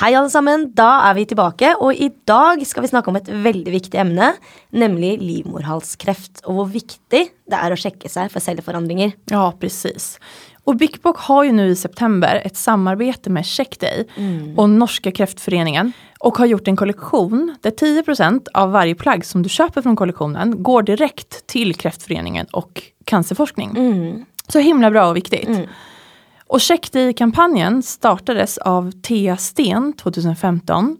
Hei, alle sammen. Da er vi tilbake, og i dag skal vi snakke om et veldig viktig emne, nemlig livmorhalskreft, og hvor viktig det er å sjekke seg for celleforandringer. Ja, precis. Och Bickbock har ju nu i september ett samarbete med Check Day och Norska kräftföreningen och har gjort en kollektion där 10% av varje plagg som du köper från kollektionen går direkt till kräftföreningen och cancerforskning. Så himla bra och viktigt. Och Check i kampanjen startades av Thea Sten 2015.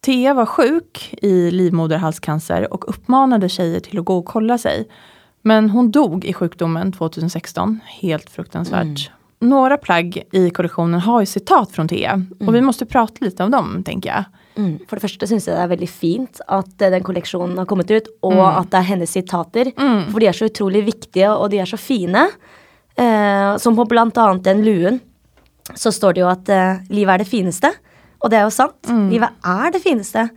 Thea var sjuk i livmoderhalscancer och uppmanade tjejer till att gå och kolla sig. Men hon dog i sjukdomen 2016. Helt fruktansvärt. Några plagg i kollektionen har ju citat från Thea. Och vi måste prata lite om dem, tänker jag. Mm. For det første syns jeg det er veldig fint at eh, den kolleksjonen har kommet ut, og at det er hennes sitater. For de er så utrolig viktige, og de er så fine. Eh, som på blant annet den luen, så står det jo at eh, livet er det fineste. Og det er jo sant. Livet er det fineste.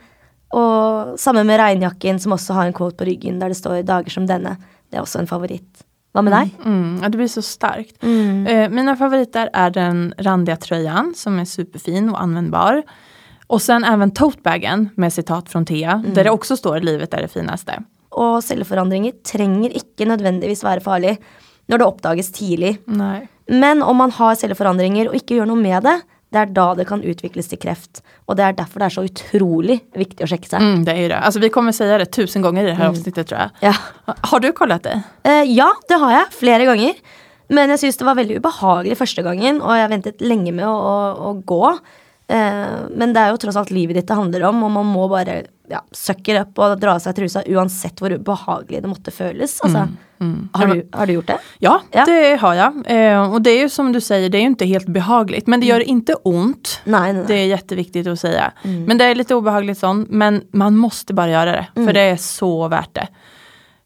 Og sammen med regnjakken, som også har en quote på ryggen der det står 'dager som denne'. Det er også en favoritt. Hva med deg? Mm, ja, det blir så starkt. Eh, mine favoritter er den randige trøyen, som er superfin og anvendbar. Og sen även totebagen med citat från Thea der det også står livet er det fineste'. Og celleforandringer trenger ikke nødvendigvis være farlig når det oppdages tidlig. Nei. Men om man har celleforandringer og ikke gjør noe med det, det er da det kan utvikles til kreft. Og det er derfor det er så utrolig viktig å sjekke seg. Mm, det er det. Altså, vi kommer si det tusen ganger i dette här avsnittet tror jeg. Ja. Har du kollet det? Eh, ja, det har jeg. Flere ganger. Men jeg syns det var veldig ubehagelig første gangen, og jeg ventet lenge med å, å, å gå. Eh, men det er jo tross alt livet ditt det handler om, og man må bare ja, sucker opp og dra av seg trusa uansett hvor ubehagelig det måtte føles. Altså, Har, du, har du gjort det? Ja, Ja. det har jeg. Eh, og det er jo som du sier, det er jo ikke helt behagelig, Men det gjør ikke vondt. Det er kjempeviktig å si. Mm. Men det er litt ubehagelig sånn, Men man måtte bare gjøre det. for det er så verdt det.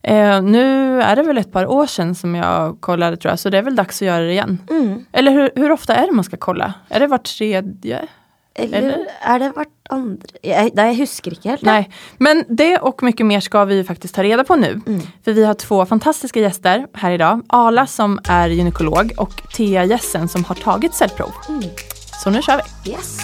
Eh, Nå er det vel et par år siden som jeg sjekket, tror jag. Så det er vel dags å gjøre det igjen. Eller hvor ofte er det man skal kolla? Er det hvert tredje? Eller, er det hvert andre jeg, Nei, jeg husker ikke helt. Nei, Nej, men det och mycket mer ska vi faktiskt ta reda på nu. För vi har två fantastiska gäster här idag. Ala som är gynekolog och Thea Jessen som har tagit cellprov. Så nu kör vi. Yes.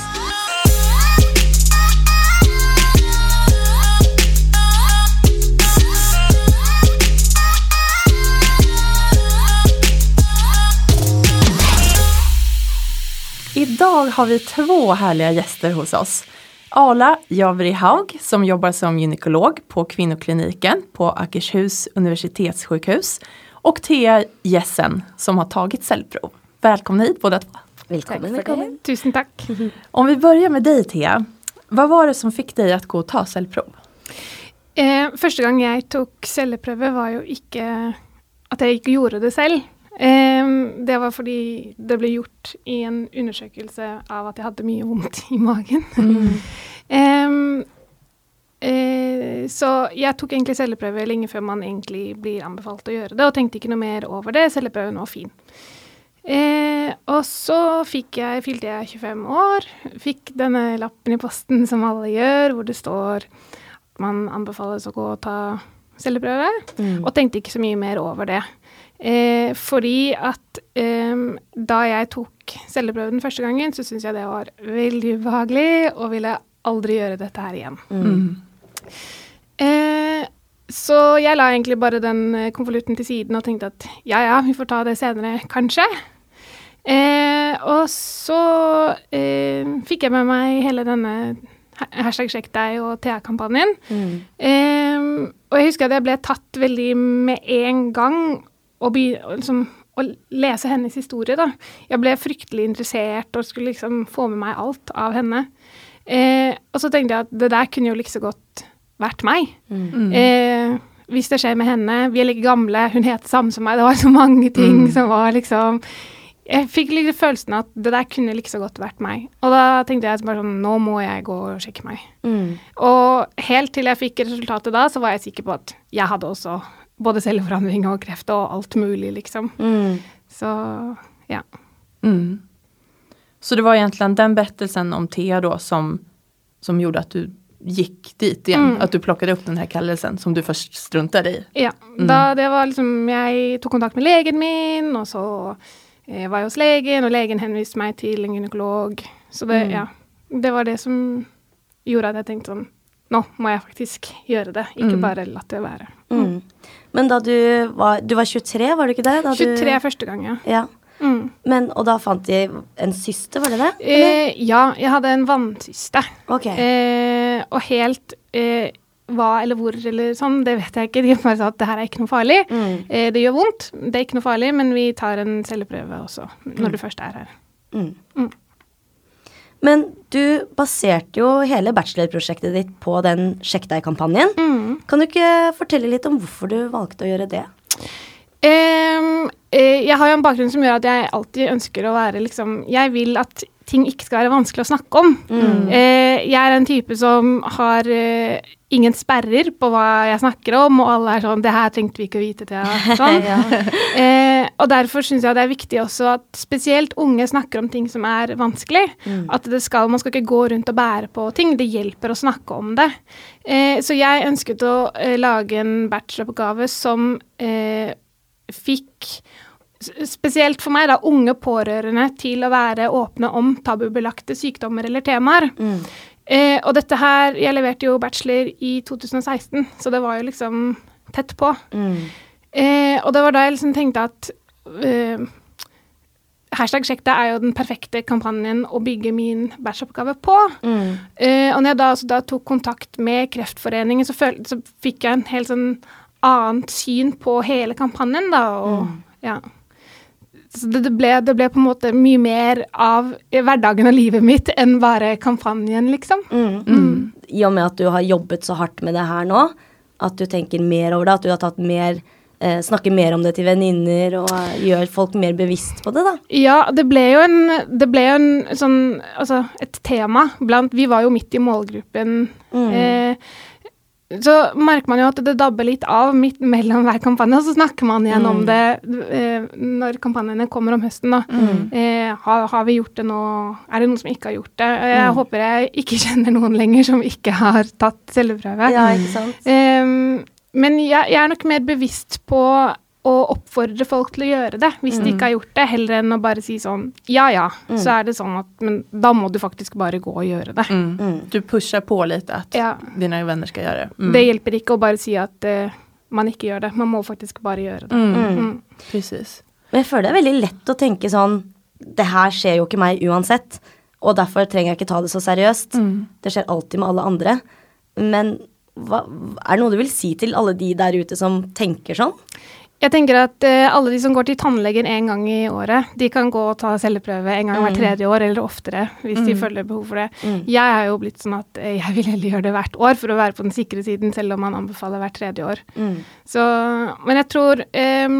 Idag har vi två härliga gäster hos oss. Ala Javri Haug som jobbar som gynekolog på kvinnokliniken på Akershus universitetssjukhus. Och Thea Jessen som har tagit cellprov. Välkomna hit båda två. Velkommen. velkommen. Tusen takk. Om vi börjar med dig Thea. Vad var det som fick dig att gå och ta cellprov? Eh, første gang jeg tok celleprøve, var jo ikke at jeg ikke gjorde det selv. Eh, det var fordi det ble gjort i en undersøkelse av at jeg hadde mye vondt i magen. Eh, eh, så jeg tok egentlig celleprøve lenge før man egentlig blir anbefalt å gjøre det, og tenkte ikke noe mer over det. Celleprøven var fin. Eh, og så jeg, fylte jeg 25 år, fikk denne lappen i posten som alle gjør, hvor det står at man anbefales å gå og ta celleprøve, og tenkte ikke så mye mer over det. Eh, fordi at eh, da jeg tok celleprøven første gangen, så syntes jeg det var veldig ubehagelig, og ville aldri gjøre dette her igjen. Eh, så jeg la egentlig bare den eh, konvolutten til siden og tenkte at ja ja, vi får ta det senere, kanskje. Eh, og så eh, fikk jeg med meg hele denne hashtag sjekk deg og TA-kampanjen. Eh, og jeg husker at jeg ble tatt veldig med en gang å be, og liksom, å lese hennes historie. da. Jeg ble fryktelig interessert og skulle liksom få med meg alt av henne. Eh, og så tenkte jeg at det der kunne jo like så godt vært meg. Eh, hvis det skjer med henne Vi er like gamle, hun heter samme som meg. Det var så mange ting som var liksom Jeg fikk litt følelsen at det der kunne like så godt vært meg. Og da tenkte jeg bare sånn Nå må jeg gå og sjekke meg. Og helt til jeg fikk resultatet da, så var jeg sikker på at jeg hadde også både celleforandring og kreft og alt mulig, liksom. Så ja. Mm. Så det var egentlig den berättelsen om Thea då som, som gjorde at du gikk dit igjen? Mm. At du plukket opp den her kallelsen som du først struntet i? Ja, da det var liksom Jeg tok kontakt med legen min, og så eh, var jeg hos legen, og legen henviste meg til en gynekolog. Så det, ja. det var det som gjorde at jeg tenkte sånn Nå må jeg faktisk gjøre det, ikke Mm. bare la det være. Mm. Men da du var Du var 23, var du ikke det? Da 23 du, første gang, ja. ja. Mm. Men, og da fant de en syste, var det det? Eh, ja, jeg hadde en vannsyste. Okay. Eh, og helt eh, hva eller hvor eller sånn, det vet jeg ikke. De bare sa at det her er ikke noe farlig. Mm. Eh, det gjør vondt, det er ikke noe farlig, men vi tar en celleprøve også når du først er her. Mm. Mm. Men du baserte jo hele bachelorprosjektet ditt på den Sjekk deg-kampanjen. Mm. Kan du ikke fortelle litt om hvorfor du valgte å gjøre det? Eh, jeg har jo en bakgrunn som gjør at jeg alltid ønsker å være liksom Jeg vil at ting ikke skal være vanskelig å snakke om. Eh, jeg er en type som har eh, ingen sperrer på hva jeg snakker om, og alle er sånn 'Det her trengte vi ikke å vite til', sånn. eh, og derfor syns jeg det er viktig også at spesielt unge snakker om ting som er vanskelig. At det skal, man skal ikke gå rundt og bære på ting. Det hjelper å snakke om det. Eh, så jeg ønsket å eh, lage en bacheloroppgave som eh, fikk Spesielt for meg, da, unge pårørende til å være åpne om tabubelagte sykdommer eller temaer. Mm. Eh, og dette her Jeg leverte jo bachelor i 2016, så det var jo liksom tett på. Mm. Eh, og det var da jeg liksom tenkte at eh, Hashtag sjekk det er jo den perfekte kampanjen å bygge min bacheloroppgave på. Mm. Eh, og når jeg da, altså, da tok kontakt med Kreftforeningen, så, føl, så fikk jeg en helt sånn annet syn på hele kampanjen, da. Og, ja. Så det, ble, det ble på en måte mye mer av hverdagen og livet mitt enn bare kampanjen, liksom. Mm. Mm. I og med at du har jobbet så hardt med det her nå, at du tenker mer over det, at du har tatt mer eh, Snakker mer om det til venninner og eh, gjør folk mer bevisst på det, da. Ja, det ble jo en, det ble en sånn Altså et tema blant Vi var jo midt i målgruppen. Mm. Eh, så merker man jo at det dabber litt av midt mellom hver kampanje, og så snakker man igjen om Mm. det eh, når kampanjene kommer om høsten. da. Mm. Eh, har, har vi gjort det nå? Er det noen som ikke har gjort det? Jeg Mm. håper jeg ikke kjenner noen lenger som ikke har tatt celleprøve. Ja, ikke sant? Eh, men jeg, jeg er nok mer bevisst på å oppfordre folk til å gjøre det, hvis de ikke har gjort det, heller enn å bare si sånn ja ja, så er det sånn at Men da må du faktisk bare gå og gjøre det. Mm. Mm. Du pusher på litt at Ja. dine venner skal gjøre det. Mm. Det hjelper ikke å bare si at uh, man ikke gjør det. Man må faktisk bare gjøre det. Mm. Mm. Precis. Men jeg føler det er veldig lett å tenke sånn Det her skjer jo ikke meg uansett, og derfor trenger jeg ikke ta det så seriøst. Mm. Det skjer alltid med alle andre. Men hva, er det noe du vil si til alle de der ute som tenker sånn? Jeg tenker at eh, alle de som går til tannlegen en gang i året, de kan gå og ta celleprøve en gang hvert tredje år, eller oftere, hvis de føler behov for det. Mm. Jeg har jo blitt sånn at eh, jeg vil heller gjøre det hvert år for å være på den sikre siden, selv om man anbefaler hvert tredje år. Mm. Så, men jeg tror ehm,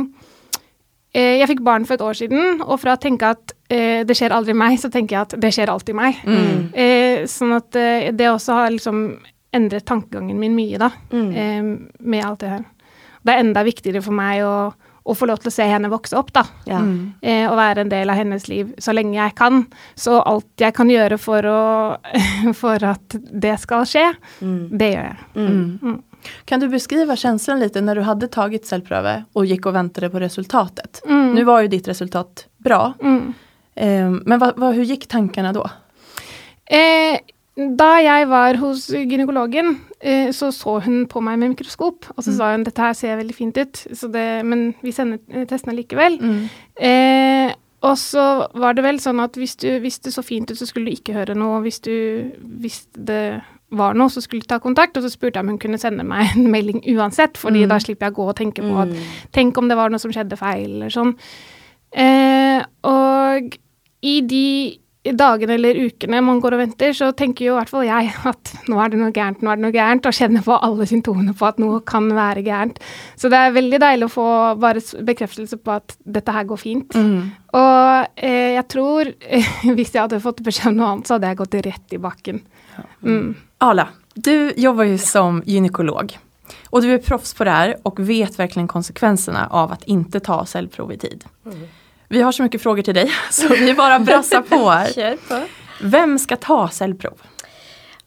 eh, Jeg fikk barn for et år siden, og fra å tenke at eh, det skjer aldri meg, så tenker jeg at det skjer alltid meg. Mm. Eh, sånn at eh, det også har liksom endret tankegangen min mye, da, Mm. eh, med alt det her. Det er enda viktigere for meg å, å få lov til å se henne vokse opp, da. Ja. Mm. Eh, og være en del av hennes liv så lenge jeg kan. Så alt jeg kan gjøre for, å, for at det skal skje, Mm. det gjør jeg. Mm. Mm. Kan du beskrive känslan litt når du hadde tagit selvprøve og gikk og ventet på resultatet? Mm. Nu var jo ditt resultat bra. Mm. Eh, men hva gikk tankene da? tankarna då? Eh, da jeg var hos gynekologen, eh, så så hun på meg med mikroskop, og så sa hun dette her ser veldig fint ut, så det, men vi sender eh, testene likevel. Mm. Eh, og så var det vel sånn at hvis du hvis det så fint ut, så skulle du ikke høre noe. Hvis, du, hvis det var noe, så skulle du ta kontakt. Og så spurte jeg om hun kunne sende meg en melding uansett, fordi Mm. da slipper jeg å gå og tenke på at Mm. Tenk om det var noe som skjedde feil, eller sånn. Eh, og i de dagene eller ukene man går og venter, så tenker jo i hvert fall jeg at nå er det noe gærent, nå er det noe gærent, og kjenner på alle symptomene på at noe kan være gærent. Så det er veldig deilig å få bare bekreftelse på at dette her går fint. Mm. Og eh, jeg tror hvis jeg hadde fått beskjed om noe annet, så hadde jeg gått rett i bakken. Mm. Ala, du jobber jo som gynekolog. Og du er proffs på det her og vet virkelig konsekvensene av at ikke ta cellprov i tid. Vi har så mycket frågor till dig så vi bara brassar på här. På. Vem ska ta cellprov?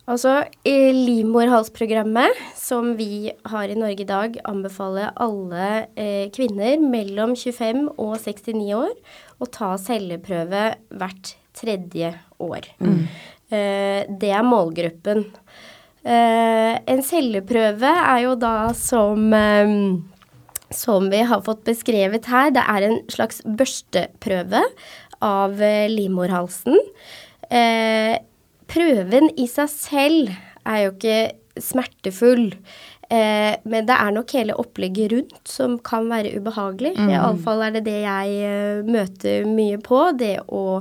Altså, i livmorhalsprogrammet som vi har i Norge i dag, anbefaler alle eh, kvinner mellom 25 og 69 år å ta celleprøve hvert tredje år. Eh, det er målgruppen. Eh, en celleprøve er jo da som eh, som vi har fått beskrevet her, det er en slags børsteprøve av eh, livmorhalsen. Eh, prøven i seg selv er jo ikke smertefull. Eh, men det er nok hele opplegget rundt som kan være ubehagelig. Mm. Iallfall er det det jeg uh, møter mye på. Det å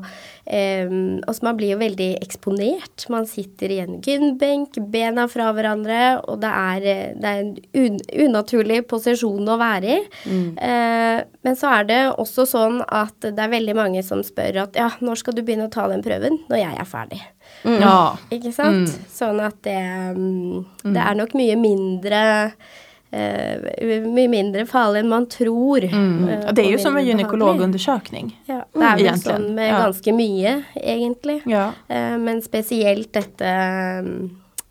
eh, Altså, man blir jo veldig eksponert. Man sitter i en gynbenk, bena fra hverandre, og det er, det er en un unaturlig posisjon å være i. Mm. Eh, men så er det også sånn at det er veldig mange som spør at ja, når skal du begynne å ta den prøven? Når jeg er ferdig. Mm. Ja. Ikke sant? Mm. Sånn at det, um, det er nok mye mindre uh, mye mindre farlig enn man tror. Mm. Uh, det er jo som en gynekologundersøkning. Ja, det er vel sånn med ganske mye, egentlig. Ja. Uh, men spesielt dette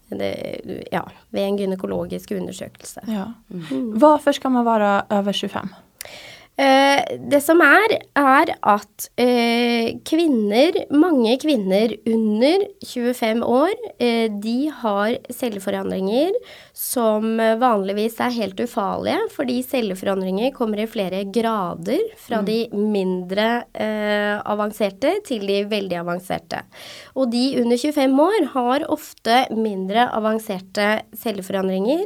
det, ja, ved en gynekologisk undersøkelse. Ja. Mm. Hvorfor skal man være over 25? Eh, det som er, er at eh, kvinner, mange kvinner under 25 år, eh, de har celleforandringer som vanligvis er helt ufarlige, fordi celleforandringer kommer i flere grader, fra mm. de mindre eh, avanserte til de veldig avanserte. Og de under 25 år har ofte mindre avanserte celleforandringer,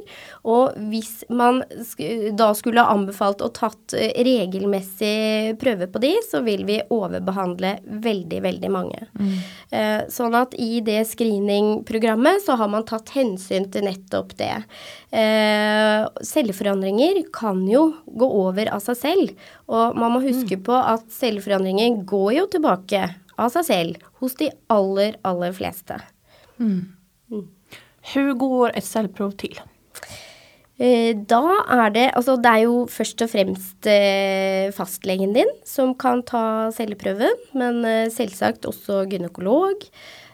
og hvis man da skulle anbefalt å tatt eh, regelmessig prøve på de, så vil vi overbehandle veldig, veldig mange. Mm. Eh, sånn at i det screeningprogrammet så har man tatt hensyn til nettopp det. Eh, celleforandringer kan jo gå over av seg selv, og man må huske mm. på at celleforandringer går jo tilbake av seg selv hos de aller, aller fleste. Mm. Mm. Hvordan går et celleprov til? Eh, da er det Altså, det er jo først og fremst eh, fastlegen din som kan ta celleprøven, men selvsagt også gynekolog.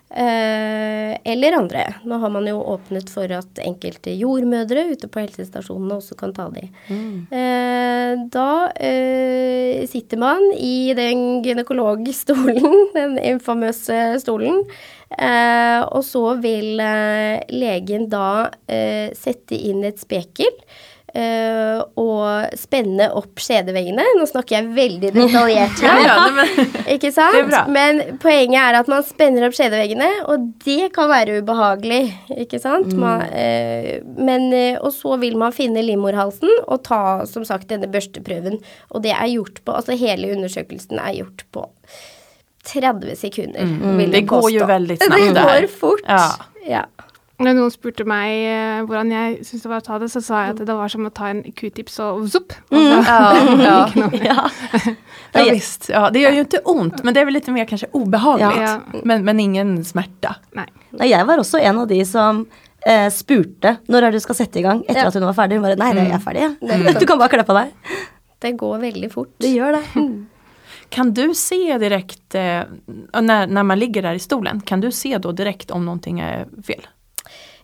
Eller andre. Nå har man jo åpnet for at enkelte jordmødre ute på helsestasjonene også kan ta de. Mm. da sitter man i den gynekologstolen, den infamøse stolen, Eh, og så vil eh, legen da eh, sette inn et spekel. Uh, og spenne opp skjedeveggene. Nå snakker jeg veldig detaljert her. ja, ikke sant? Men poenget er at man spenner opp skjedeveggene, og det kan være ubehagelig. Ikke sant? Mm. Man, uh, men, uh, og så vil man finne livmorhalsen og ta som sagt denne børsteprøven. Og det er gjort på Altså hele undersøkelsen er gjort på 30 sekunder, mm. påstå. det går jo veldig snart. Det går fort. Ja. ja. Når noen spurte meg uh, hvordan jeg syntes det var å ta det, så sa jeg at det var som å ta en q-tips og zopp. Mm. Ja, ja. ja. ja visst. Ja, det gjør jo ikke vondt, men det er vel litt mer kanskje ubehagelig. Ja. Men, men, ingen smerte. Nei. Jeg var også en av de som eh, spurte når er du skal sette i gang etter at hun var ferdig. Hun bare nei, jeg er jeg ferdig, jeg. Mm. Du kan bare kle på deg. Det går veldig fort. Det gjør det. Mm. Kan du se direkte, når, när, när man ligger der i stolen, kan du se da direkte om noe er fel?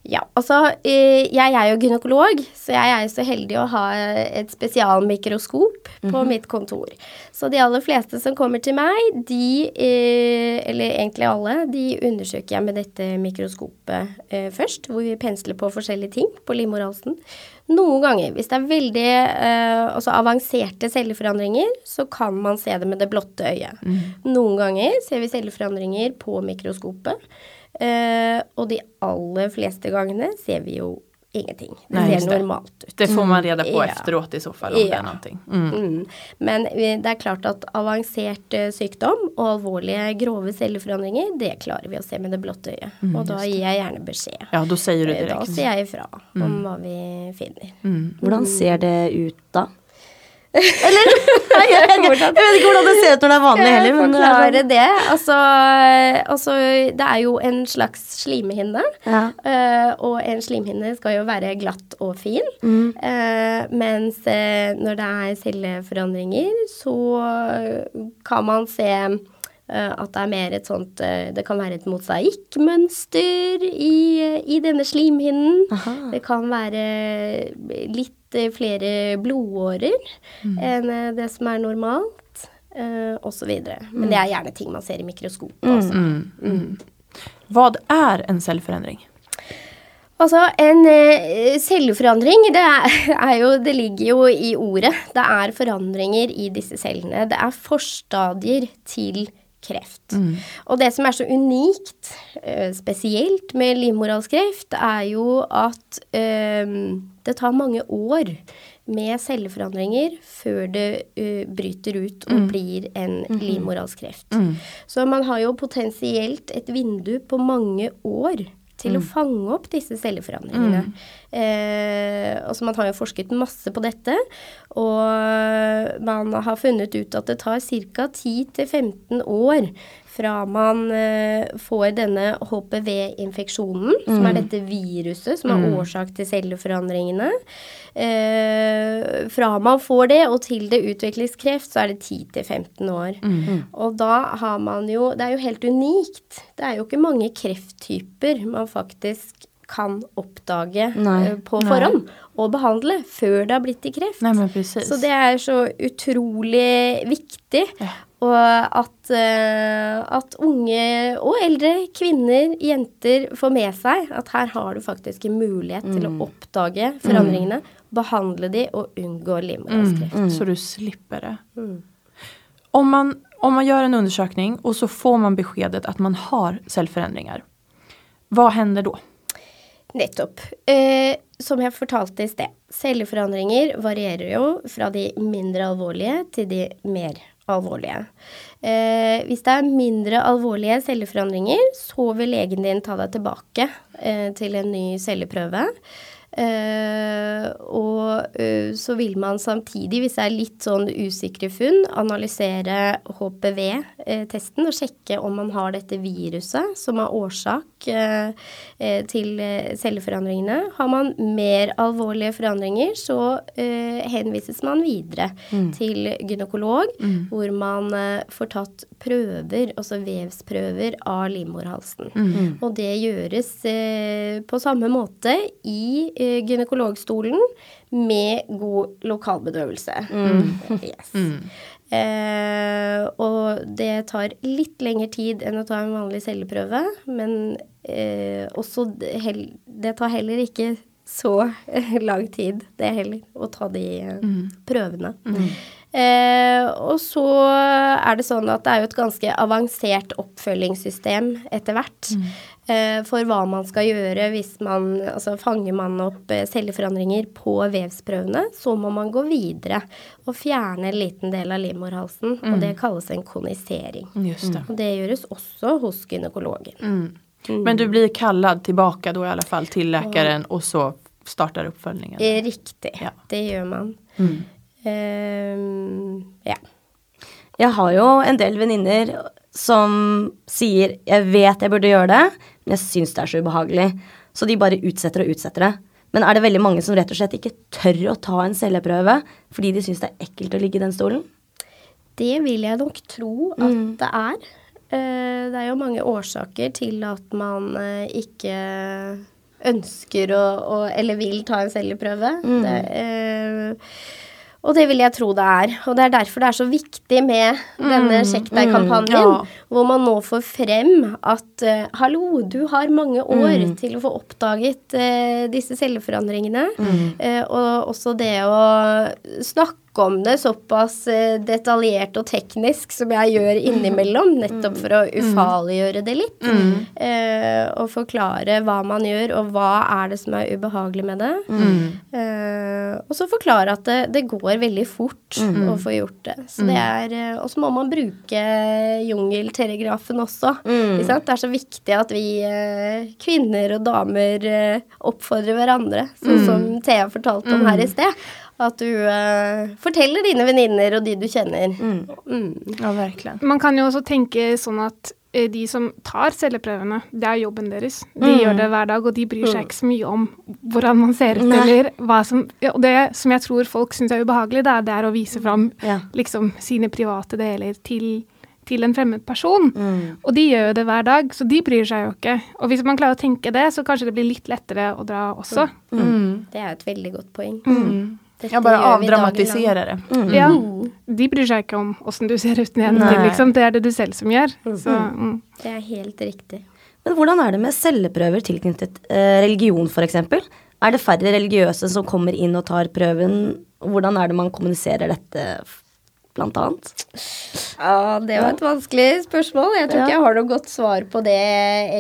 Ja, altså eh, jeg er jo gynekolog, så jeg er så heldig å ha et spesialmikroskop på mm -hmm. mitt kontor. Så de aller fleste som kommer til meg, de, eh, eller egentlig alle, de undersøker jeg med dette mikroskopet først, hvor vi pensler på forskjellige ting på livmorhalsen. Noen ganger, hvis det er veldig uh, altså avanserte celleforandringer, så kan man se det med det blotte øyet. Mm. Noen ganger ser vi celleforandringer på mikroskopet. Eh, og de aller fleste gangene ser vi jo ingenting. Det Nei, ser normalt ut. Det får man reda på mm. efteråt i så fall om ja. det er noe. Mm. Mm. Men det er klart at avansert uh, sykdom og alvorlige grove celleforandringer, det klarer vi å se med det blotte øyet. Mm, og da gir jeg gjerne beskjed. Ja, Da sier du direkte. Da sier jeg ifra om mm. hva vi finner. Mm. Hvordan ser det ut da? Eller? jeg, jeg, jeg, vet ikke hvordan det ser ut når det er vanlig heller. Men forklare det, det. Altså, altså, det er jo en slags slimhinne. Ja. Uh, og en slimhinne skal jo være glatt og fin. Mm. Uh, mens når det er celleforandringer, så kan man se at det er mer et sånt Det kan være et mosaikkmønster i, i denne slimhinnen. Aha. Det kan være litt Eh, flere blodårer mm. enn eh, det som er normalt, uh, osv. Men mm. det er gjerne ting man ser i mikroskopet Mm. Altså. Mm. mm. Hva er en selvforandring? Altså, en eh, selvforandring, det er, er jo Det ligger jo i ordet. Det er forandringer i disse cellene. Det er forstadier til kreft. Og det som er så unikt, eh, spesielt med livmorhalskreft, er jo at eh, det tar mange år med celleforandringer før det uh, bryter ut og blir en livmorhalskreft. Så man har jo potensielt et vindu på mange år til å fange opp disse celleforandringene. Eh, altså man har jo forsket masse på dette, og man har funnet ut at det tar ca. 10-15 år fra man eh, får denne HPV-infeksjonen, som er dette viruset som er årsak til celleforandringene. Eh, fra man får det og til det utvikles kreft, så er det 10-15 år. Og da har man jo Det er jo helt unikt. Det er jo ikke mange krefttyper man faktisk kan oppdage Nei. eh, på forhånd og behandle før det har blitt til kreft. Nei, men. Så det er så utrolig viktig. Og at, eh, at unge og eldre, kvinner, jenter får med seg at her har du faktisk en mulighet til å oppdage forandringene, behandle de og unngå livmorhalskreft. Så du slipper det. Om, man, om man gjør en undersøkning og så får man beskedet at man har selvforandringer, hva hender då? Nettopp. Eh, som jeg fortalte i sted, celleforandringer varierer jo fra de mindre alvorlige til de mer alvorlige. Eh, hvis det er mindre alvorlige celleforandringer, så vil legen din ta deg tilbake eh, til en ny celleprøve. Eh, og eh, så vil man samtidig, hvis det er litt sånn usikre funn, analysere HPV-testen og sjekke om man har dette viruset som er årsak eh, eh, til eh, celleforandringene. Har man mer alvorlige forandringer, så eh, henvises man videre til gynekolog, hvor man eh, får tatt prøver, altså vevsprøver av livmorhalsen. Og det gjøres eh, på samme måte i eh, gynekologstolen med god lokalbedøvelse. Yes. Eh, og det tar litt lengre tid enn å ta en vanlig celleprøve, men eh, også det, tar heller ikke så lang tid, det heller, å ta de mm. prøvene. Eh, og så er det sånn at det er jo et ganske avansert oppfølgingssystem etter hvert. Eh, for hva man skal gjøre hvis man Altså fanger man opp eh, celleforandringer på vevsprøvene, så må man gå videre og fjerne en liten del av livmorhalsen. Og det kalles en konisering. Just det. Og det gjøres også hos gynekologen. Men du blir kallad tilbake då i alle fall til läkaren og så startar uppföljningen. Eh, Riktig. Ja. Det gjør man. Um, ja. Jeg har jo en del venninner som sier 'jeg vet jeg burde gjøre det', men jeg syns det er så ubehagelig. Så de bare utsetter og utsetter det. Men er det veldig mange som rett og slett ikke tør å ta en celleprøve fordi de syns det er ekkelt å ligge i den stolen? Det vil jeg nok tro at det er. Eh, det er jo mange årsaker til at man eh, ikke ønsker å, eller vil ta en celleprøve. Det, eh, og det vil jeg tro det er. Og det er derfor det er så viktig med denne Sjekk deg-kampanjen. ja. Hvor man nå får frem at uh, hallo, du har mange år til å få oppdaget uh, disse celleforandringene. Uh, og også det å snakke om det såpass eh, detaljert og teknisk som jeg gjør innimellom, nettopp for å ufarliggjøre det litt. Eh, og forklare hva man gjør, og hva er det som er ubehagelig med det. Eh, og så forklare at det, det går veldig fort å få gjort det. Så det er, eh, og så må man bruke jungeltelegrafen også. Ikke sant? Det er så viktig at vi eh, kvinner og damer oppfordrer hverandre, sånn som Thea fortalte om her i sted. At du eh, forteller dine venninner og de du kjenner. Mm. Ja, virkelig. Man kan jo også tenke sånn at eh, de som tar celleprøvene, det er jobben deres. De gjør det hver dag, og de bryr seg ikke så mye om hvordan man ser ut, Nei. eller hva som ja, Og det som jeg tror folk syns er ubehagelig, det er, det er å vise fram Ja. liksom sine private deler til, til en fremmed person. Og de gjør jo det hver dag, så de bryr seg jo ikke. Og hvis man klarer å tenke det, så kanskje det blir litt lettere å dra også. Det er et veldig godt poeng. Dette bare avdramatisere det. det. Ja. De bryr seg ikke om åssen du ser ut nedentil, liksom. Det er det du selv som gjør. Så mm. Det er helt riktig. Men hvordan er det med celleprøver tilknyttet eh, religion, f.eks.? Er det færre religiøse som kommer inn og tar prøven? Hvordan er det man kommuniserer dette, blant annet? Ja, det var et vanskelig spørsmål. Jeg tror Ja. ikke jeg har noe godt svar på det,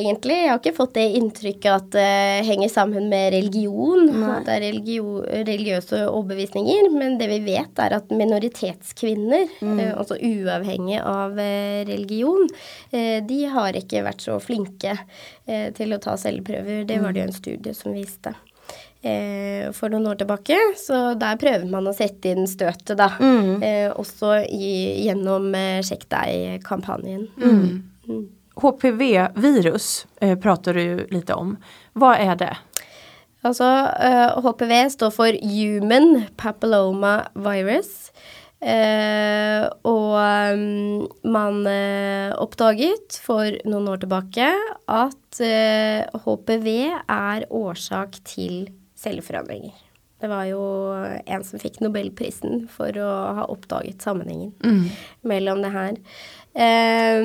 egentlig. Jeg har ikke fått det inntrykket at det henger sammen med religion. Nei. At det er religio religiøse overbevisninger. Men det vi vet, er at minoritetskvinner, mm. altså uavhengig av eh, religion, eh, de har ikke vært så flinke eh, til å ta celleprøver. Det var det jo en studie som viste. Eh, for noen år tilbake, så der prøver man å sette inn støtet, da. Eh, også i, gjennom eh, Sjekk deg-kampanjen. HPV-virus eh, pratar du litt lite om. Hva er det? Altså, eh, HPV står for Human Papilloma Virus. Eh, og um, man eh, oppdaget for noen år tilbake at eh, HPV er årsak til celleforandringer. Det var jo en som fikk nobelprisen for å ha oppdaget sammenhengen mellom det her. Eh,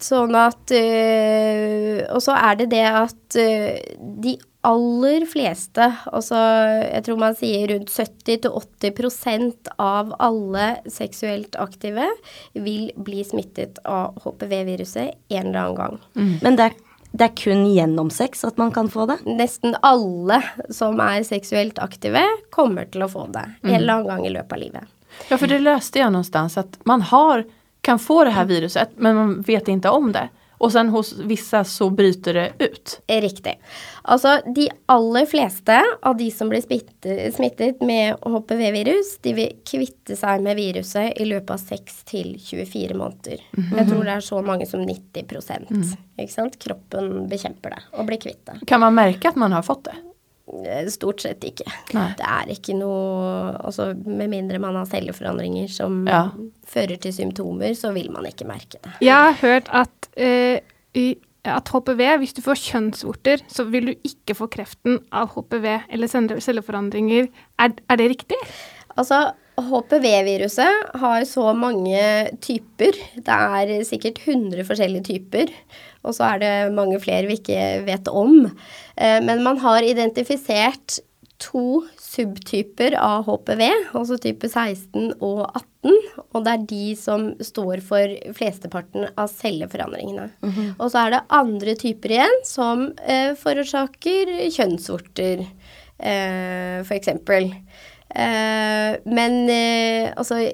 sånn at eh, Og så er det det at eh, de aller fleste, altså jeg tror man sier rundt 70-80% av alle seksuelt aktive vil bli smittet av HPV-viruset en eller annen gang. Men det er, det er kun gjennom sex at man kan få det? Nesten alle som er seksuelt aktive, kommer til å få det en eller annen gang i løpet av livet. Ja, for det løste jeg noe sted, at man har, kan få det her viruset men man vet ikke om det. Och sen hos vissa så bryter det ut. Riktig. Altså, de aller fleste av de som blir smittet, smittet med HPV-virus, de vil kvitte seg med viruset i løpet av 6 til 24 måneder. Jeg tror det er så mange som 90 ikke sant? Kroppen bekjemper det og blir kvitt det. Kan man merke at man har fått det? Eh, Stort sett ikke. Nei. Det er ikke noe Altså, med mindre man har celleforandringer som Ja. fører til symptomer, så vil man ikke merke det. Jeg har hørt at, uh, at HPV, hvis du får kjønnsvorter, så vil du ikke få kreften av HPV eller celleforandringer. Er, er det riktig? Altså, HPV-viruset har så mange typer. Det er sikkert 100 forskjellige typer. Og så er det mange flere vi ikke vet om. Eh, Men man har identifisert to subtyper av HPV, altså type 16 og 18. Og det er de som står for flesteparten av celleforandringene. Og så er det andre typer igjen som eh, forårsaker kjønnsvorter, eh, eksempel. Eh, men eh, altså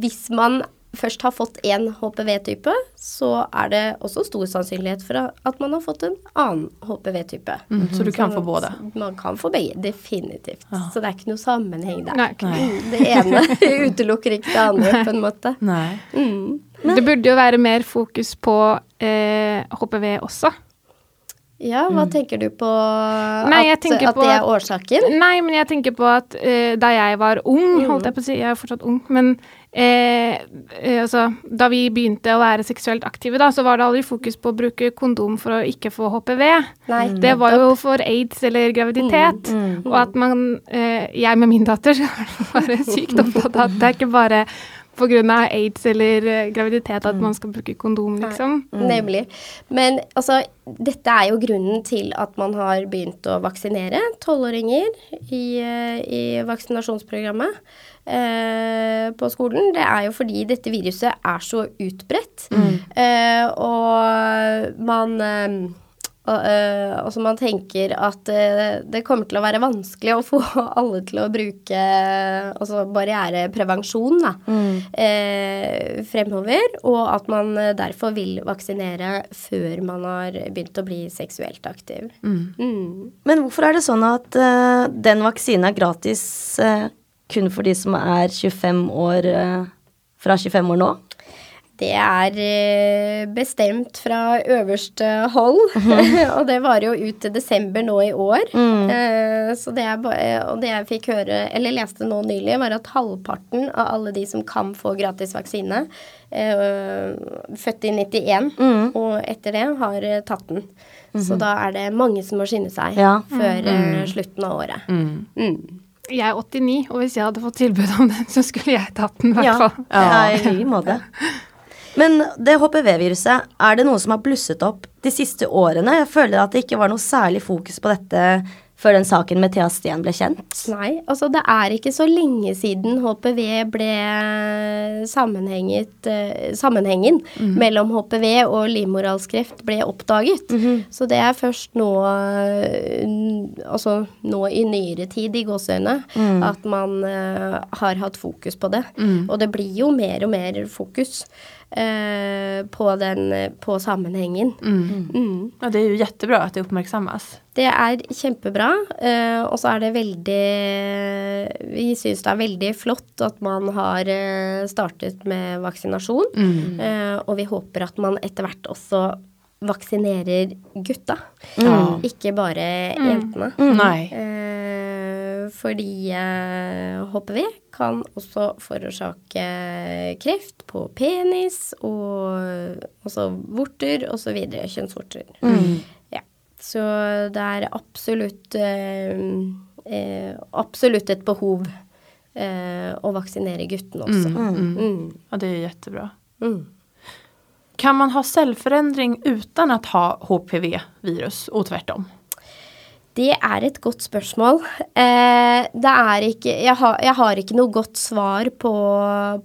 Hvis man først har fått én HPV-type, så er det også stor sannsynlighet for at man har fått en annen HPV-type. Mm, så du kan få både? Man kan få begge, definitivt. Så det er ikke noe sammenheng der. Nei. Mm, Det ene utelukker ikke det andre, på en måte. Nej. Mm. Det burde jo være mer fokus på eh, HPV også. Ja, hva tenker du på Nei, at, at på det er årsaken? Nei, men jeg tenker på at uh, da jeg var ung, holdt jeg på å si, jeg er fortsatt ung, men eh, eh, altså, da vi begynte å være seksuelt aktive, da, så var det aldri fokus på å bruke kondom for å ikke få HPV. Nei, Det var jo for aids eller graviditet. Og at man, eh, jeg med min datter, var bare sykt opptatt av at det er ikke bare pga. aids eller eh, graviditet at man skal bruke kondom, liksom. Nemlig. Men altså, dette er jo grunnen til at man har begynt å vaksinere tolvåringer i, eh, i vaksinasjonsprogrammet eh, på skolen. Det er jo fordi dette viruset er så utbredt. Eh, og man eh, og, øh, og, så man tenker at øh, det kommer til å være vanskelig å få alle til å bruke altså barriereprevensjon da, eh, fremover, og at man eh, derfor vil vaksinere før man har begynt å bli seksuelt aktiv. Mm. Men hvorfor er det sånn at eh, den vaksinen er gratis eh, kun for de som er 25 år eh, fra 25 år nå? Det er eh, bestemt fra øverste hold, og det varer jo ut til desember nå i år. Eh, så det jeg, eh, og det jeg fikk høre, eller leste nå nylig, var at halvparten av alle de som kan få gratis vaksine, eh, født i 91 og etter det, har tatt den. Så da er det mange som må skynde seg Ja. før eh, slutten av året. Mm. Jeg er 89, og hvis jeg hadde fått tilbud om den, så skulle jeg tatt den, i hvert Ja, fall. ja. i like måte. Men det HPV-viruset, er det noe som har blusset opp de siste årene? Jeg føler at det ikke var noe særlig fokus på dette før den saken med Thea Steen ble kjent. Nei, altså det er ikke så lenge siden HPV ble mm. sammenhengen mellom HPV og livmorhalskreft ble oppdaget. Så det er først nå, eh, altså nå i nyere tid i gåseøyne, at man eh, har hatt fokus på det. Og det blir jo mer og mer fokus eh, på den, på sammenhengen. Mm. Ja, det er jo kjempebra at det oppmerksommes. Det er kjempebra, eh, og så er det veldig Vi syns det er veldig flott at man har eh, startet med vaksinasjon. Eh, og vi håper at man etter hvert også vaksinerer gutta, ikke bare jentene. Nej. Eh, fordi eh, HPV kan også forårsake kreft på penis og også vorter osv. Kjønnsvorter. Ja. Så det er absolutt eh, eh, absolutt et behov eh, å vaksinere guttene også. Mm. Ja, det er kjempebra. Mm. Kan man ha selvforandring uten å ha HPV-virus och tvärtom? Det er et godt spørsmål. Eh, ikke jeg har, jeg har ikke noe godt svar på,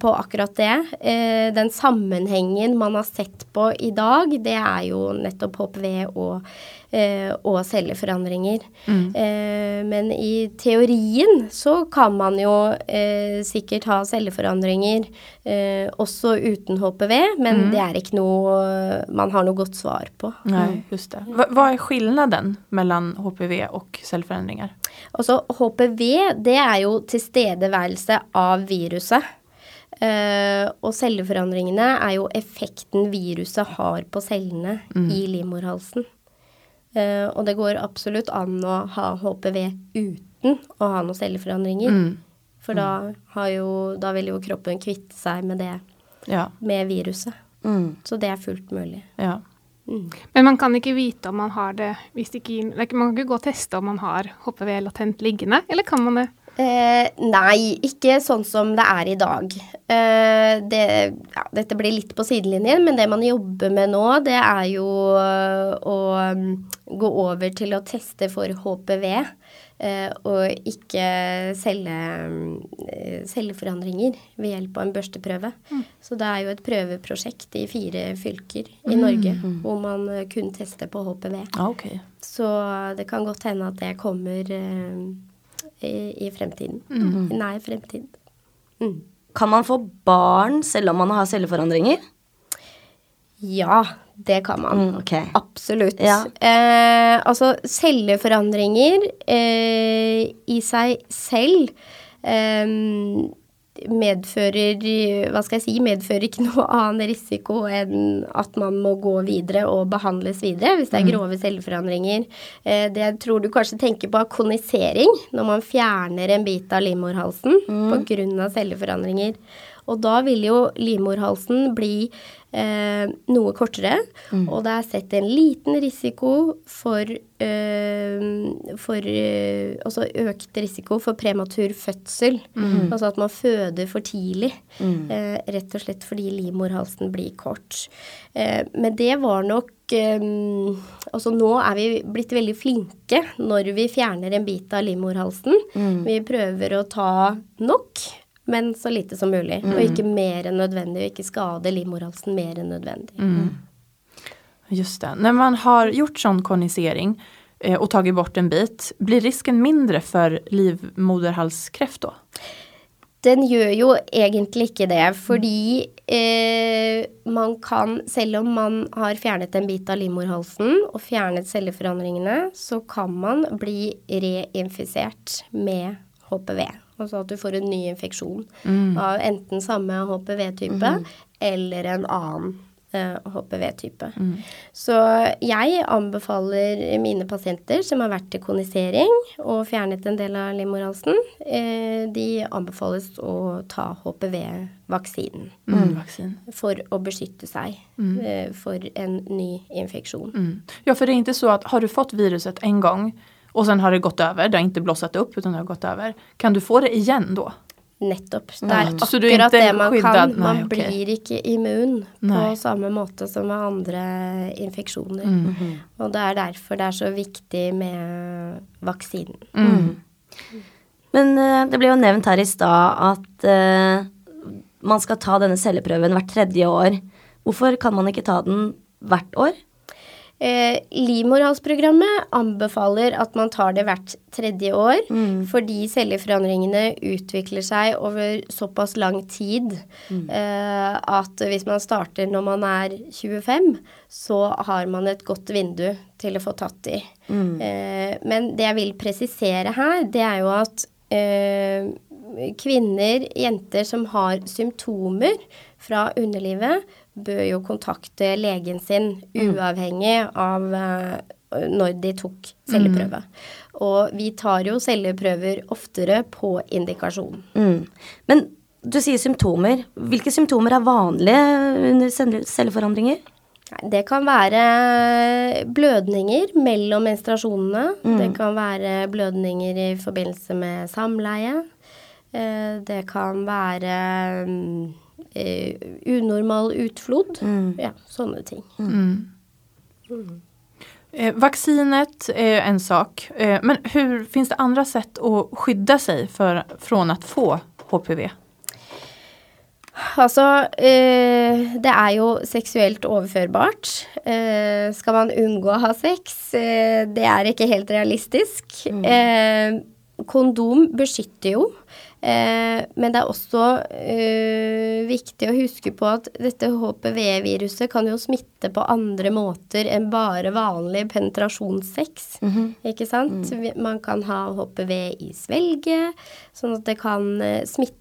på akkurat det. Eh, den sammenhengen man har sett på i dag, det er jo nettopp HPV og, eh, og celleforandringer. Eh, men i teorien så kan man jo eh, sikkert ha celleforandringer eh, også uten HPV, men det er ikke noe man har noe godt svar på. Nei, just det. Hva, hva er skillnaden mellom HPV og celleforandringer? Altså HPV, det er jo tilstedeværelse av viruset. Eh, og celleforandringene er jo effekten viruset har på cellene i livmorhalsen. Eh, og det går absolutt an å ha HPV uten å ha noen celleforandringer. For da, har jo, da vil jo kroppen kvitte seg med det, Ja, med viruset. Mm. Så det er fullt mulig. ja. Men man kan ikke vite om man har det hvis det ikke Man kan ikke gå og teste om man har HPV latent liggende, eller kan man det? Eh, nei, ikke sånn som det er i dag. Eh, det, ja, dette blir litt på sidelinjen, men det man jobber med nå, det er jo øh, å mm, gå over til å teste for HPV. eh, og ikke selge eh, celleforandringer ved hjelp av en børsteprøve. Så det er jo et prøveprosjekt i fire fylker i Norge hvor man eh, kun tester på HPV. Ah, okay. Så det kan godt hende at det kommer eh, i, i fremtiden. I nær fremtid. Mm. Kan man få barn selv om man har celleforandringer? Ja, det kan man. Mm, okay. Absolutt. Ja. Eh, altså, celleforandringer eh, i seg selv eh, medfører Hva skal jeg si? Medfører ikke noe annen risiko enn at man må gå videre og behandles videre hvis det er grove celleforandringer. Eh, det jeg tror du kanskje tenker på, er konisering, når man fjerner en bit av livmorhalsen på grunn av celleforandringer. Og da vil jo livmorhalsen bli eh, noe kortere, og det er sett en liten risiko for, eh, for eh, Altså økt risiko for prematur fødsel. Altså at man føder for tidlig. Eh, rett og slett fordi livmorhalsen blir kort. Eh, men det var nok eh, Altså nå er vi blitt veldig flinke når vi fjerner en bit av livmorhalsen. Vi prøver å ta nok men så lite som mulig. Og ikke mer enn nødvendig, og ikke skade livmorhalsen mer enn nødvendig. Just det. Når man har gjort sånn konisering eh, og tatt bort en bit, blir risken mindre for livmoderhalskreft da? Den gjør jo egentlig ikke det, fordi eh, man kan, selv om man har fjernet en bit av livmorhalsen og fjernet celleforandringene, så kan man bli reinfisert med HPV. Altså at du får en ny infeksjon av enten samme HPV-type eller en annen eh, HPV-type. Så jeg anbefaler mine pasienter som har vært til konisering og fjernet en del av livmorhalsen, eh, de anbefales å ta HPV-vaksinen Mm. For å beskytte seg eh, for en ny infeksjon. Mm. Ja, for det er ikke så at har du fått viruset en gång och sen har det gått över, det har inte blossat upp utan det har gått över. Kan du få det igen då? Nettopp. Det er Så akkurat det man kan. Man blir ikke immun på samme måte som med andre infeksjoner. Mm. Og det er derfor det er så viktig med vaksinen. Mm. Men eh, det ble jo nevnt her i stad at eh, man skal ta denne celleprøven hvert tredje år. Hvorfor kan man ikke ta den hvert år? Eh, Livmorhalsprogrammet anbefaler at man tar det hvert tredje år, fordi celleforandringene utvikler seg over såpass lang tid eh, at hvis man starter når man er 25, så har man et godt vindu til å få tatt i. Eh, men det jeg vil presisere her, det er jo at eh, kvinner, jenter som har symptomer fra underlivet, bør jo kontakte legen sin, uavhengig av eh, når de tok celleprøve. Og vi tar jo celleprøver oftere på indikasjon. Mm. Men du sier symptomer. Hvilke symptomer er vanlige under celleforandringer? Det kan være blødninger mellom menstruasjonene. Det kan være blødninger i forbindelse med samleie. Eh, Det kan være mm, eh, unormal utflod. Ja, sånne ting. Eh, vaccinet är en sak, eh, men hur finns det andra sätt att skydda sig för, från att få HPV? Altså, eh, det er jo seksuelt overførbart. Eh, skal man unngå å ha sex? Eh, det er ikke helt realistisk. Eh, kondom beskytter jo. Eh, men det er også eh, viktig å huske på at dette HPV-viruset kan jo smitte på andre måter enn bare vanlig penetrasjonssex. Ikke sant? Mm. Man kan ha HPV i svelget, sånn at det kan eh, smitte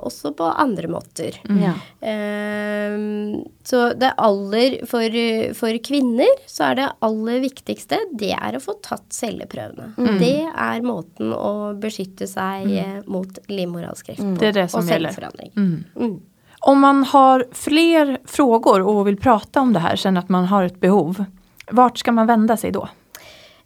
også på andre måter. Ja. Ehm, så det aller for, for kvinner så er det aller viktigste det er å få tatt celleprøvene. Det er måten å beskytte seg mm. mot livmorhalskreft på. Det er det som og celleforandring. Mm. Om man har flere frågor og vil prate om det her, kjenner at man har et behov, vart skal man vende seg da?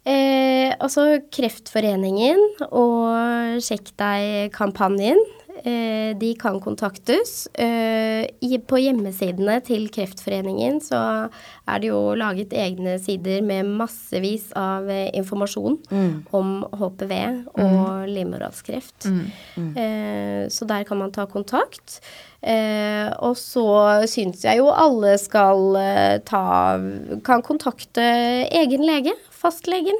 Eh, altså Kreftforeningen og Sjekk deg-kampanjen. Eh, de kan kontaktes. Eh, på hjemmesidene til Kreftforeningen så er det jo laget egne sider med massevis av eh, informasjon om HPV og livmorhalskreft. Eh, så der kan man ta kontakt. Eh, og så syns jeg jo alle skal ta Kan kontakte egen lege, fastlegen.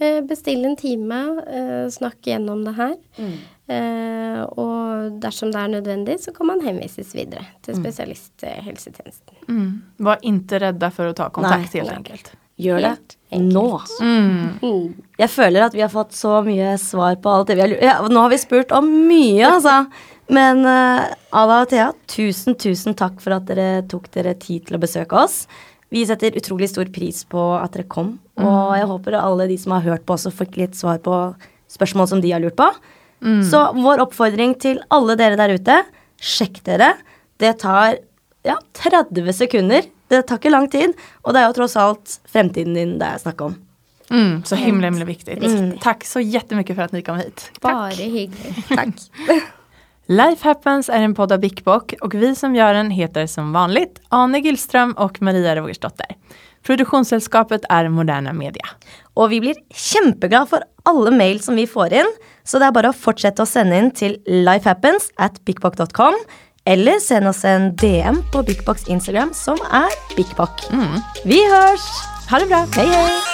Eh, bestille en time, eh, snakke gjennom det her. Eh, og dersom det er nødvendig, så kan man henvises videre til spesialisthelsetjenesten. Mm. Var ikke redd deg for å ta kontakt Nei, helt enkelt. Gjør det Helt enkelt. nå. Mm. Jeg føler at vi har fått så mye svar på alt det vi har lurt ja, Nå har vi spurt om mye, altså. Men uh, Ada og Thea, tusen, tusen takk for at dere tok dere tid til å besøke oss. Vi setter utrolig stor pris på at dere kom, og jeg håper alle de som har hørt på, også fikk litt svar på spørsmål som de har lurt på. Så vår oppfordring til alle dere der ute, sjekk dere. Det tar ja, 30 sekunder. Det tar ikke lang tid, og det er jo tross alt fremtiden din det er snakk om. Mm, så himla, himla Mm. Takk så jättemycket för att ni kom hit. Bare hyggelig. Takk. Life Happens är en podd av Bikbok, och vi som gör den heter som vanligt Ane Gillström och Maria Rogersdotter. Produktionssällskapet er Moderna Media. Og vi blir kjempeglad for alle mail som vi får inn, så det er bare å fortsette å sende inn til lifehappens at bigbock.com, eller send oss en DM på Bigbox Instagram, som er Bigbock. Vi hørs! Ha det bra! Hei, hei!